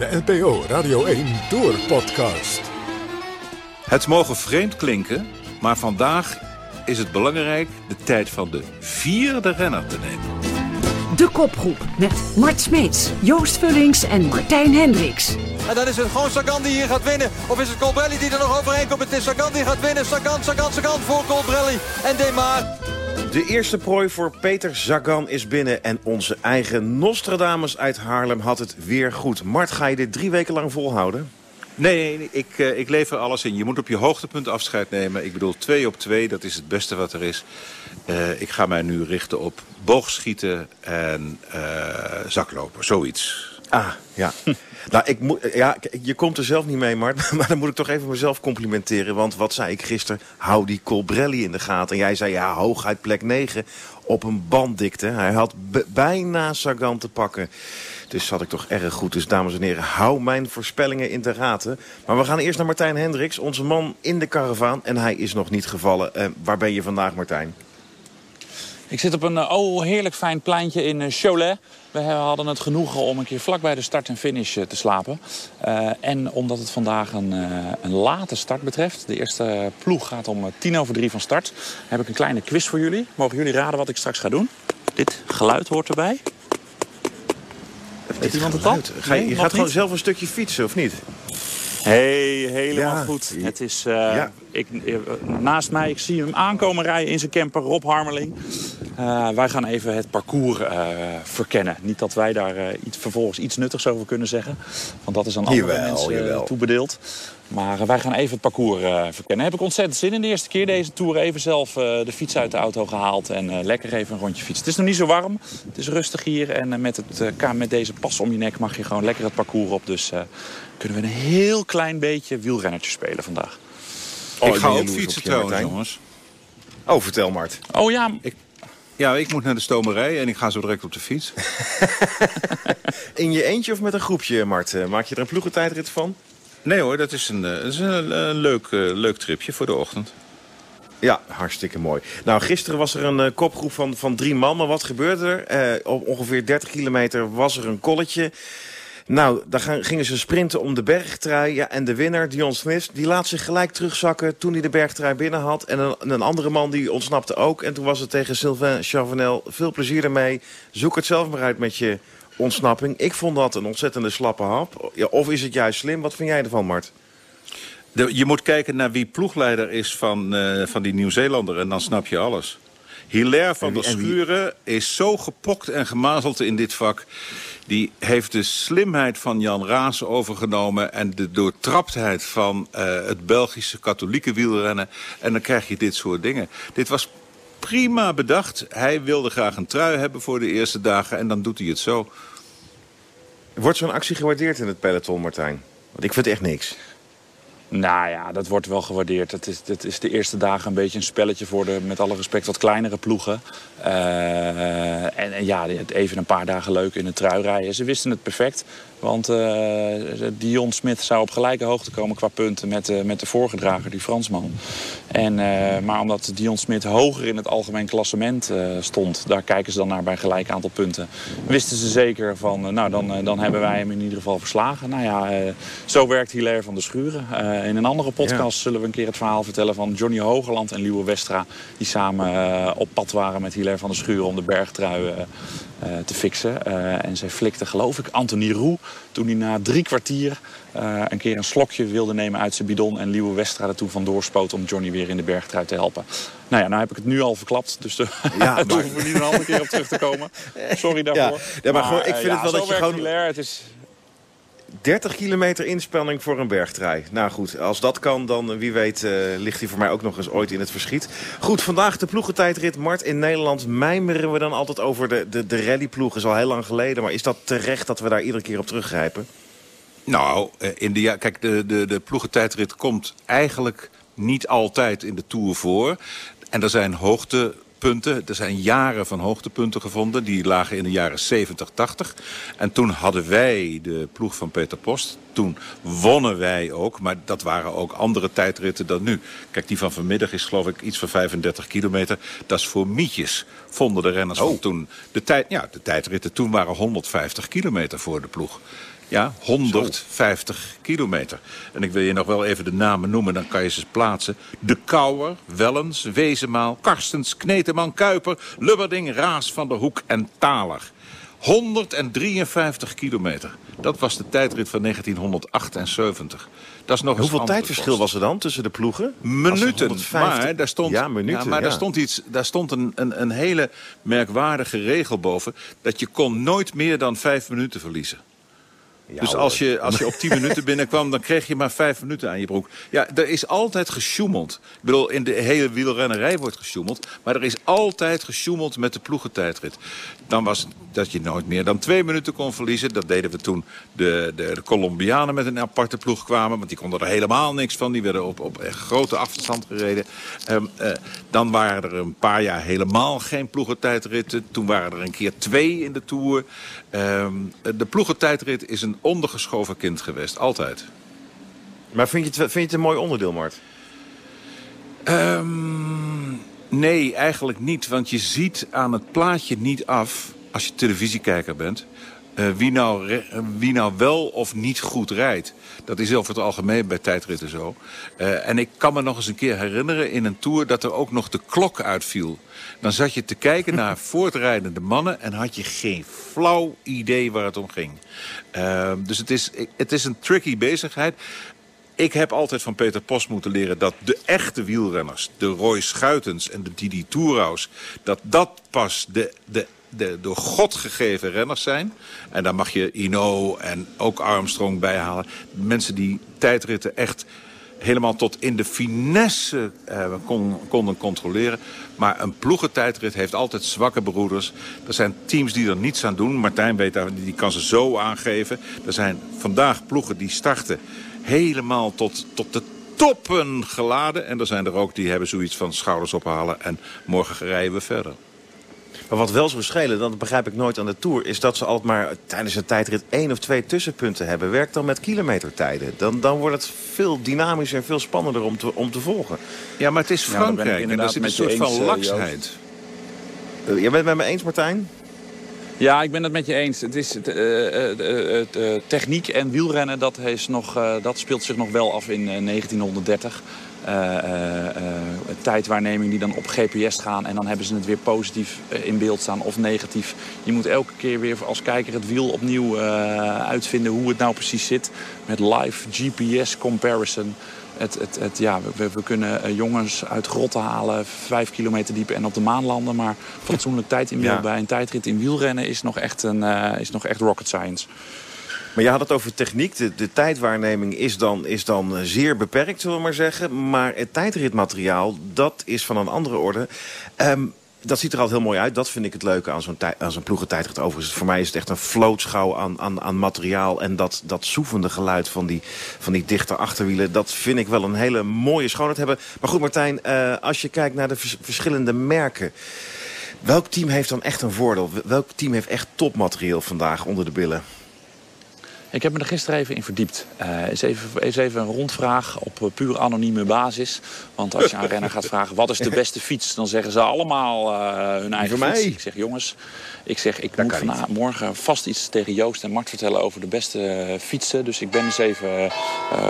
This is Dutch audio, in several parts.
De NPO Radio 1 Door Podcast. Het mogen vreemd klinken, maar vandaag is het belangrijk de tijd van de vierde renner te nemen. De kopgroep met Mart Smeets, Joost Vullings en Martijn Hendricks. En dan is het gewoon Sagan die hier gaat winnen. Of is het Colbrelli die er nog overheen komt? Het is Sagan die gaat winnen. Sagan, Sagan, Sagan voor Colbrelli en Demar. De eerste prooi voor Peter Sagan is binnen. En onze eigen Nostradamus uit Haarlem had het weer goed. Mart, ga je dit drie weken lang volhouden? Nee, ik, uh, ik lever alles in. Je moet op je hoogtepunt afscheid nemen. Ik bedoel, twee op twee, dat is het beste wat er is. Uh, ik ga mij nu richten op boogschieten en uh, zaklopen, zoiets. Ah, ja. nou, ik moet, ja, je komt er zelf niet mee, Mart. Maar dan moet ik toch even mezelf complimenteren. Want wat zei ik gisteren? Hou die Colbrelli in de gaten. En jij zei, ja, hooguit plek 9 op een banddikte. Hij had bijna Sagan te pakken. Dus zat ik toch erg goed. Dus dames en heren, hou mijn voorspellingen in de gaten. Maar we gaan eerst naar Martijn Hendricks, onze man in de karavaan. En hij is nog niet gevallen. Uh, waar ben je vandaag, Martijn? Ik zit op een oh, heerlijk fijn pleintje in Cholet. We hadden het genoegen om een keer vlak bij de start en finish te slapen. Uh, en omdat het vandaag een, uh, een late start betreft... de eerste ploeg gaat om tien over drie van start... heb ik een kleine quiz voor jullie. Mogen jullie raden wat ik straks ga doen? Dit geluid hoort erbij. Weet iemand het al? Ga je, je gaat gewoon zelf een stukje fietsen, of niet? Hey, helemaal ja. goed. Het is, uh, ja. ik, naast mij, ik zie hem aankomen rijden in zijn camper, Rob Harmeling. Uh, wij gaan even het parcours uh, verkennen. Niet dat wij daar iets, vervolgens iets nuttigs over kunnen zeggen. Want dat is aan andere jawel, mensen jawel. toebedeeld. Maar wij gaan even het parcours verkennen. Heb ik ontzettend zin in de eerste keer deze tour. Even zelf de fiets uit de auto gehaald en lekker even een rondje fietsen. Het is nog niet zo warm. Het is rustig hier. En met, het, met deze pas om je nek mag je gewoon lekker het parcours op. Dus kunnen we een heel klein beetje wielrennertje spelen vandaag. Oh, ik ga ook fietsen trouwens, jongens. Oh, vertel Mart. Oh ja. Ik, ja, ik moet naar de stomerij en ik ga zo direct op de fiets. In je eentje of met een groepje, Mart? Maak je er een ploegentijdrit van? Nee hoor, dat is een, dat is een, een leuk, uh, leuk tripje voor de ochtend. Ja, hartstikke mooi. Nou, gisteren was er een uh, kopgroep van, van drie man. Maar wat gebeurde er? Uh, op ongeveer 30 kilometer was er een kolletje. Nou, daar gingen ze sprinten om de bergtrui. Ja, en de winnaar, Dion Smith, die laat zich gelijk terugzakken toen hij de bergtrui binnen had. En een, een andere man die ontsnapte ook. En toen was het tegen Sylvain Chavanel. Veel plezier ermee. Zoek het zelf maar uit met je ontsnapping. Ik vond dat een ontzettende slappe hap. Ja, of is het juist slim? Wat vind jij ervan, Mart? De, je moet kijken naar wie ploegleider is van, uh, van die Nieuw-Zeelander. En dan snap je alles. Hilaire van der Schuren is zo gepokt en gemazeld in dit vak. Die heeft de slimheid van Jan Raas overgenomen... en de doortraptheid van uh, het Belgische katholieke wielrennen. En dan krijg je dit soort dingen. Dit was prima bedacht. Hij wilde graag een trui hebben voor de eerste dagen... en dan doet hij het zo. Wordt zo'n actie gewaardeerd in het peloton, Martijn? Want ik vind echt niks. Nou ja, dat wordt wel gewaardeerd. Het is, het is de eerste dagen een beetje een spelletje voor de, met alle respect, wat kleinere ploegen. Uh, en, en, ja, even een paar dagen leuk in de trui rijden. Ze wisten het perfect. Want uh, Dion Smith zou op gelijke hoogte komen qua punten met, met de voorgedrager, die Fransman. En, uh, maar omdat Dion Smith hoger in het algemeen klassement stond, daar kijken ze dan naar bij gelijk aantal punten, wisten ze zeker van, nou dan, dan hebben wij hem in ieder geval verslagen. Nou ja, zo werkt Hilaire van de Schuren. In een andere podcast ja. zullen we een keer het verhaal vertellen van Johnny Hogerland en Liewe Westra, die samen op pad waren met Hilaire van de Schuren om de bergtrui uh, te fixen. En zij flikte, geloof ik, Anthony Roux toen hij na drie kwartier uh, een keer een slokje wilde nemen uit zijn bidon... en Liewe Westra er toen vandoor spoot om Johnny weer in de bergtrui te helpen. Nou ja, nou heb ik het nu al verklapt, dus de, ja, daar hoeven we niet een andere keer op terug te komen. Sorry daarvoor. Ja, ja maar, maar gewoon, ik vind het wel dat je gewoon... Het is, 30 kilometer inspanning voor een bergtrui. Nou goed, als dat kan, dan wie weet uh, ligt hij voor mij ook nog eens ooit in het verschiet. Goed, vandaag de ploegentijdrit Mart in Nederland. Mijmeren we dan altijd over de, de, de rallyploeg. is al heel lang geleden. Maar is dat terecht dat we daar iedere keer op teruggrijpen? Nou, in de, kijk, de, de, de ploegentijdrit komt eigenlijk niet altijd in de Tour voor. En er zijn hoogte punten. Er zijn jaren van hoogtepunten gevonden. Die lagen in de jaren 70, 80. En toen hadden wij de ploeg van Peter Post. Toen wonnen wij ook, maar dat waren ook andere tijdritten dan nu. Kijk, die van vanmiddag is geloof ik iets van 35 kilometer. Dat is voor mietjes, vonden de renners van Oh. toen. De, tijd, ja, de tijdritten toen waren 150 kilometer voor de ploeg. Ja, 150 kilometer. En ik wil je nog wel even de namen noemen, dan kan je ze plaatsen. De Kouwer, Wellens, Wezenmaal, Karstens, Kneteman, Kuiper... Lubberding, Raas van der Hoek en Taler. 153 kilometer. Dat was de tijdrit van 1978. Dat is nog Hoeveel tijdverschil was er dan tussen de ploegen? Minuten. 150 Maar daar stond, Ja, minuten. maar daar stond, iets, daar stond een, een, een hele merkwaardige regel boven. Dat je kon nooit meer dan vijf minuten verliezen. Ja, dus als je, als je op 10 minuten binnenkwam, dan kreeg je maar 5 minuten aan je broek. Ja, er is altijd gesjoemeld. Ik bedoel, in de hele wielrennerij wordt gesjoemeld. Maar er is altijd gesjoemeld met de ploegentijdrit. Dan was dat je nooit meer dan 2 minuten kon verliezen. Dat deden we toen de, de, de Colombianen met een aparte ploeg kwamen. Want die konden er helemaal niks van. Die werden op, op grote afstand gereden. Ehm, eh, dan waren er een paar jaar helemaal geen ploegentijdritten. Toen waren er een keer twee in de Tour. Ehm, de ploegentijdrit is een ondergeschoven kind geweest. Altijd. Maar vind je, het, vind je het een mooi onderdeel, Mart? Ehm, nee, eigenlijk niet. Want je ziet aan het plaatje niet af, als je televisiekijker bent... eh, wie, nou eh, wie nou wel of niet goed rijdt. Dat is over het algemeen bij tijdritten zo. Eh, en ik kan me nog eens een keer herinneren in een tour... dat er ook nog de klok uitviel. Dan zat je te kijken naar voortrijdende mannen... en had je geen flauw idee waar het om ging. Ehm, dus het is, het is een tricky bezigheid. Ik heb altijd van Peter Post moeten leren dat de echte wielrenners... de Roy Schuitens en de Didi dat dat pas de, de, de door God gegeven renners zijn. En daar mag je Ino en ook Armstrong bij halen. Mensen die tijdritten echt helemaal tot in de finesse eh, kon, konden controleren. Maar een ploegentijdrit heeft altijd zwakke broeders. Er zijn teams die er niets aan doen. Martijn weet daar, die kan ze zo aangeven. Er zijn vandaag ploegen die starten helemaal tot, tot de toppen geladen. En er zijn er ook die hebben zoiets van schouders ophalen en morgen rijden we verder. Maar wat wel zou schelen, dat begrijp ik nooit aan de Tour... is dat ze altijd maar tijdens een tijdrit één of twee tussenpunten hebben. Werk dan met kilometertijden. Dan, dan wordt het veel dynamischer en veel spannender om te, om te volgen. Ja, maar het is Ja, daar Frankrijk en inderdaad zit een soort van eens, eh, laksheid. Uh, jij bent het met me eens, Martijn? Ja, ik ben het met je eens. Het is, eh, techniek en wielrennen, dat, is nog, dat speelt zich nog wel af in eh, 1930. Eh, eh, eh, tijdwaarneming die dan op GPS gaan en dan hebben ze het weer positief in beeld staan of negatief. Je moet elke keer weer als kijker het wiel opnieuw uitvinden hoe het nou precies zit. Met live GPS comparison. Het, het, het, ja, we, we kunnen eh, jongens uit grotten halen, vijf kilometer diep en op de maan landen. Maar fatsoenlijk tijd in Ja. bij een tijdrit in wielrennen is nog echt, een, eh, is nog echt rocket science. Maar je had het over techniek. De, de tijdwaarneming is dan, is dan eh, zeer beperkt, zullen we maar zeggen. Maar het tijdritmateriaal, dat is van een andere orde. Ehm, dat ziet er altijd heel mooi uit. Dat vind ik het leuke aan zo'n zo'n ploegentijdrit. Overigens, voor mij is het echt een vlootschouw aan, aan, aan materiaal. En dat, dat soevende geluid van die, van die dichte achterwielen... dat vind ik wel een hele mooie schoonheid hebben. Maar goed, Martijn, eh, als je kijkt naar de vers- verschillende merken... Welk team heeft dan echt een voordeel? Welk team heeft echt topmateriaal vandaag onder de billen? Ik heb me er gisteren even in verdiept. Eh is, even, is even een rondvraag op eh, puur anonieme basis. Want als je aan renner gaat vragen wat is de beste fiets... dan zeggen ze allemaal eh, hun eigen voor fiets. mij. Ik zeg jongens, ik, zeg, ik moet kan vanavond, morgen vast iets tegen Joost en Mart vertellen... over de beste fietsen. Dus ik ben eens even eh,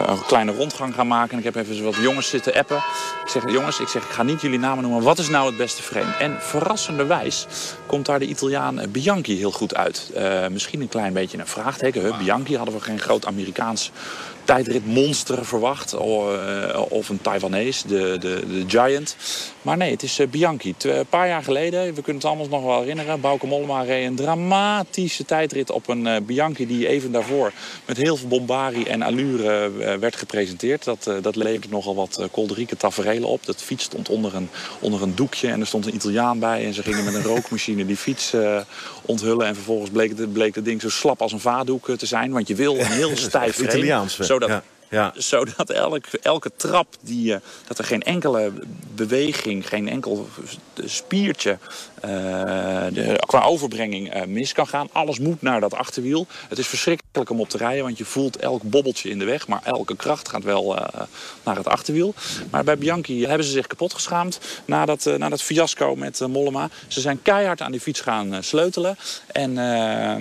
een kleine rondgang gaan maken. En ik heb even zo wat jongens zitten appen. Ik zeg jongens, ik, zeg, ik ga niet jullie namen noemen. Wat is nou het beste frame? En verrassenderwijs komt daar de Italiaan Bianchi heel goed uit. Eh, misschien een klein beetje een vraagteken. Huh? Bianchi hadden we geen groot Amerikaans tijdritmonster verwacht. Eh, Of een Taiwanese, de, de, de Giant. Maar nee, het is eh, Bianchi. Tw- Een paar jaar geleden, we kunnen het allemaal nog wel herinneren... Bauke Mollema reed een dramatische tijdrit op een eh, Bianchi... die even daarvoor met heel veel bombari en allure eh, werd gepresenteerd. Dat, eh, dat leverde nogal wat eh, kolderieke taferelen op. Dat fiets stond onder een, onder een doekje en er stond een Italiaan bij... en ze gingen met een rookmachine die fiets eh, onthullen. En vervolgens bleek het, bleek het ding zo slap als een vaatdoek eh, te zijn. Want je wil een heel stijf frame. Italiaans? Zodat, Ja. Ja. Zodat elke, trap, die, dat er geen enkele beweging, geen enkel spiertje de, qua overbrenging mis kan gaan. Alles moet naar dat achterwiel. Het is verschrikkelijk om op te rijden, want je voelt elk bobbeltje in de weg. Maar elke kracht gaat wel naar het achterwiel. Maar bij Bianchi hebben ze zich kapot geschaamd na dat, dat fiasco met Mollema. Ze zijn keihard aan die fiets gaan sleutelen. En,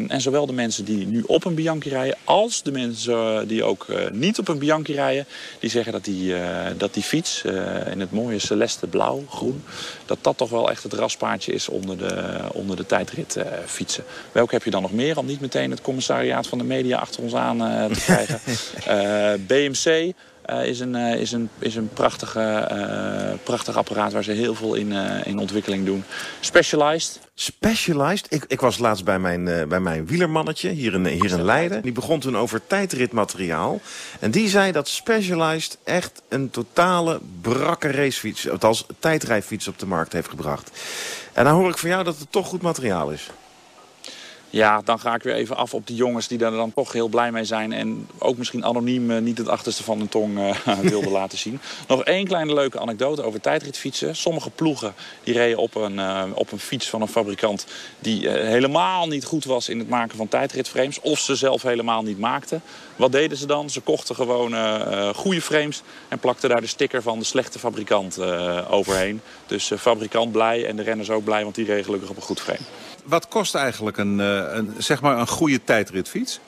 en zowel de mensen die nu op een Bianchi rijden... als de mensen die ook niet op een Bianchi rijden... die zeggen dat die, dat die fiets in het mooie celeste blauw, groen... dat dat toch wel echt het raspaardje is onder de, onder de tijdritfietsen. Welke heb je dan nog meer om niet meteen het commissariaat van de media achter ons aan te krijgen? BMC... Uh, is een, uh, is een, is een prachtige, uh, prachtig apparaat waar ze heel veel in, in ontwikkeling doen. Specialized. Specialized? Ik, ik was laatst bij mijn, bij mijn wielermannetje hier in, hier in Leiden. Die begon toen over tijdritmateriaal. En die zei dat Specialized echt een totale brakke racefiets... althans tijdrijfiets op de markt heeft gebracht. En dan hoor ik van jou dat het toch goed materiaal is. Ja, dan ga ik weer even af op die jongens die daar dan toch heel blij mee zijn. En ook misschien anoniem uh, niet het achterste van hun tong uh, wilden laten zien. Nog één kleine leuke anekdote over tijdritfietsen. Sommige ploegen die reden op een, uh, op een fiets van een fabrikant... die helemaal niet goed was in het maken van tijdritframes. Of ze zelf helemaal niet maakten. Wat deden ze dan? Ze kochten gewoon goede frames... en plakten daar de sticker van de slechte fabrikant overheen. Dus fabrikant blij en de renners ook blij... want die reden gelukkig op een goed frame wat kost eigenlijk een, een, zeg maar een goede tijdritfiets?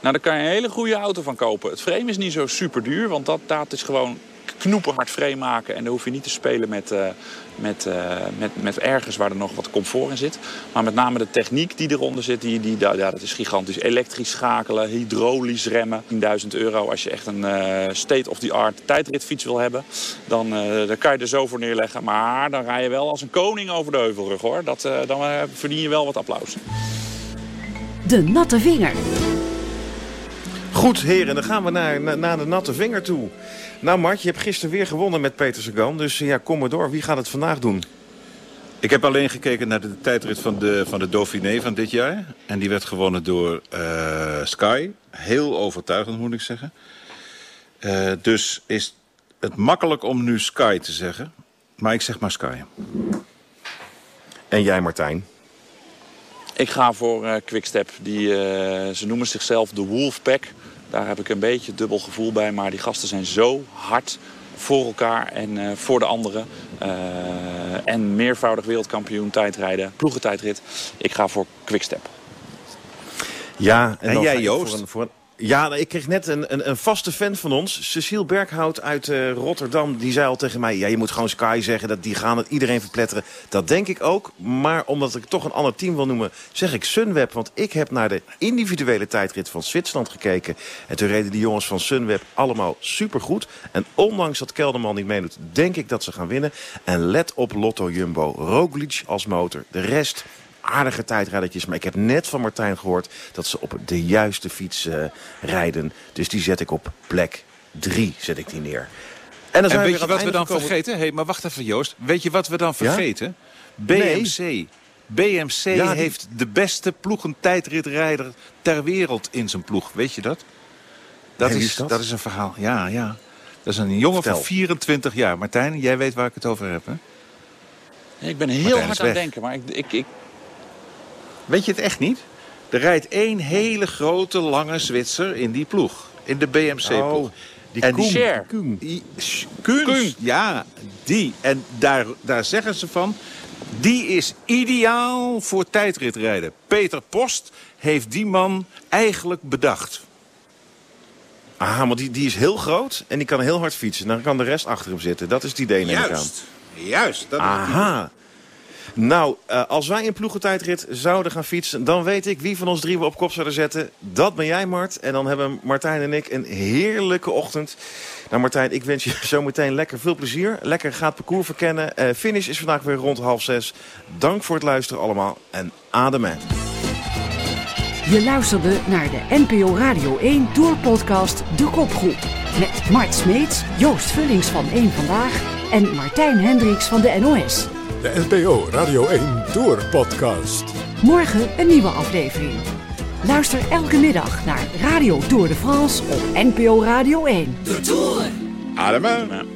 Nou, daar kan je een hele goede auto van kopen. Het frame is niet zo super duur, want dat, dat is gewoon knoepenhard frame maken. En dan hoef je niet te spelen met, uh, met, uh, met, met ergens waar er nog wat comfort in zit. Maar met name de techniek die eronder zit, die, die, ja, dat is gigantisch. Elektrisch schakelen, hydraulisch remmen. 10.000 euro als je echt een uh, state-of-the-art tijdritfiets wil hebben. Dan, dan kan je er zo voor neerleggen. Maar dan rij je wel als een koning over de heuvelrug hoor. Dat, dan verdien je wel wat applaus. De natte vinger. Goed, heren, dan gaan we naar, naar de natte vinger toe. Nou, Mart, je hebt gisteren weer gewonnen met Peter Sagan. Dus ja, kom maar door. Wie gaat het vandaag doen? Ik heb alleen gekeken naar de tijdrit van de, van de Dauphiné van dit jaar. En die werd gewonnen door uh, Sky. Heel overtuigend, moet ik zeggen. Uh, dus is het makkelijk om nu Sky te zeggen. Maar ik zeg maar Sky. En jij, Martijn? Ik ga voor uh, Quickstep. Die, ze noemen zichzelf de Wolfpack. Daar heb ik een beetje dubbel gevoel bij. Maar die gasten zijn zo hard voor elkaar en uh, voor de anderen. Uh, en meervoudig wereldkampioen tijdrijden, ploegentijdrit. Ik ga voor Quickstep. Ja, en, en jij Joost? Voor een, voor een, ja, ik kreeg net een, een, een, vaste fan van ons, Cecile Berghout uit uh, Rotterdam. Die zei al tegen mij, ja, je moet gewoon Sky zeggen, dat die gaan het iedereen verpletteren. Dat denk ik ook, maar omdat ik toch een ander team wil noemen, zeg ik Sunweb. Want ik heb naar de individuele tijdrit van Zwitserland gekeken. En toen reden die jongens van Sunweb allemaal supergoed. En ondanks dat Kelderman niet meedoet, denk ik dat ze gaan winnen. En let op Lotto Jumbo, Roglic als motor. De rest aardige tijdrijdertjes. Maar ik heb net van Martijn gehoord dat ze op de juiste fiets uh, rijden. Dus die zet ik op plek 3, zet ik die neer. En, dan en weet je wat we dan gekomen... vergeten? Hey, maar wacht even Joost. Weet je wat we dan vergeten? Ja? BMC. Nee. BMC ja, die... heeft de beste ploegentijdritrijder ter wereld in zijn ploeg. Weet je dat? Dat, is, dat? dat? is een verhaal. Ja, ja. Dat is een jongen Vertel. van 24 jaar. Martijn, jij weet waar ik het over heb, hè? Ik ben heel Martijn hard aan het denken, maar ik, ik, ik, Weet je het echt niet? Er rijdt één hele grote, lange Zwitser in die ploeg. In de BMC-ploeg. Oh, die en Koen. Die. Ja, die. En daar, daar zeggen ze van... Die is ideaal voor tijdritrijden. Peter Post heeft die man eigenlijk bedacht. Ah, maar die, die is heel groot en die kan heel hard fietsen. Dan kan de rest achter hem zitten. Dat is het idee, neem ik aan. Juist. Juist. Dat Aha. Nou, uh, als wij in ploegentijdrit zouden gaan fietsen... dan weet ik wie van ons drie we op kop zouden zetten. Dat ben jij, Mart. En dan hebben Martijn en ik een heerlijke ochtend. Nou, Martijn, ik wens je zo meteen lekker veel plezier. Lekker gaat parcours verkennen. Uh, finish is vandaag weer rond half zes. Dank voor het luisteren allemaal en ademen. Je luisterde naar de NPO Radio 1 Tourpodcast De Kopgroep. Met Mart Smeets, Joost Vullings van 1 Vandaag en Martijn Hendricks van de NOS. De NPO Radio 1 Tour Podcast. Morgen een nieuwe aflevering. Luister elke middag naar Radio Tour de France op NPO Radio 1. Adema.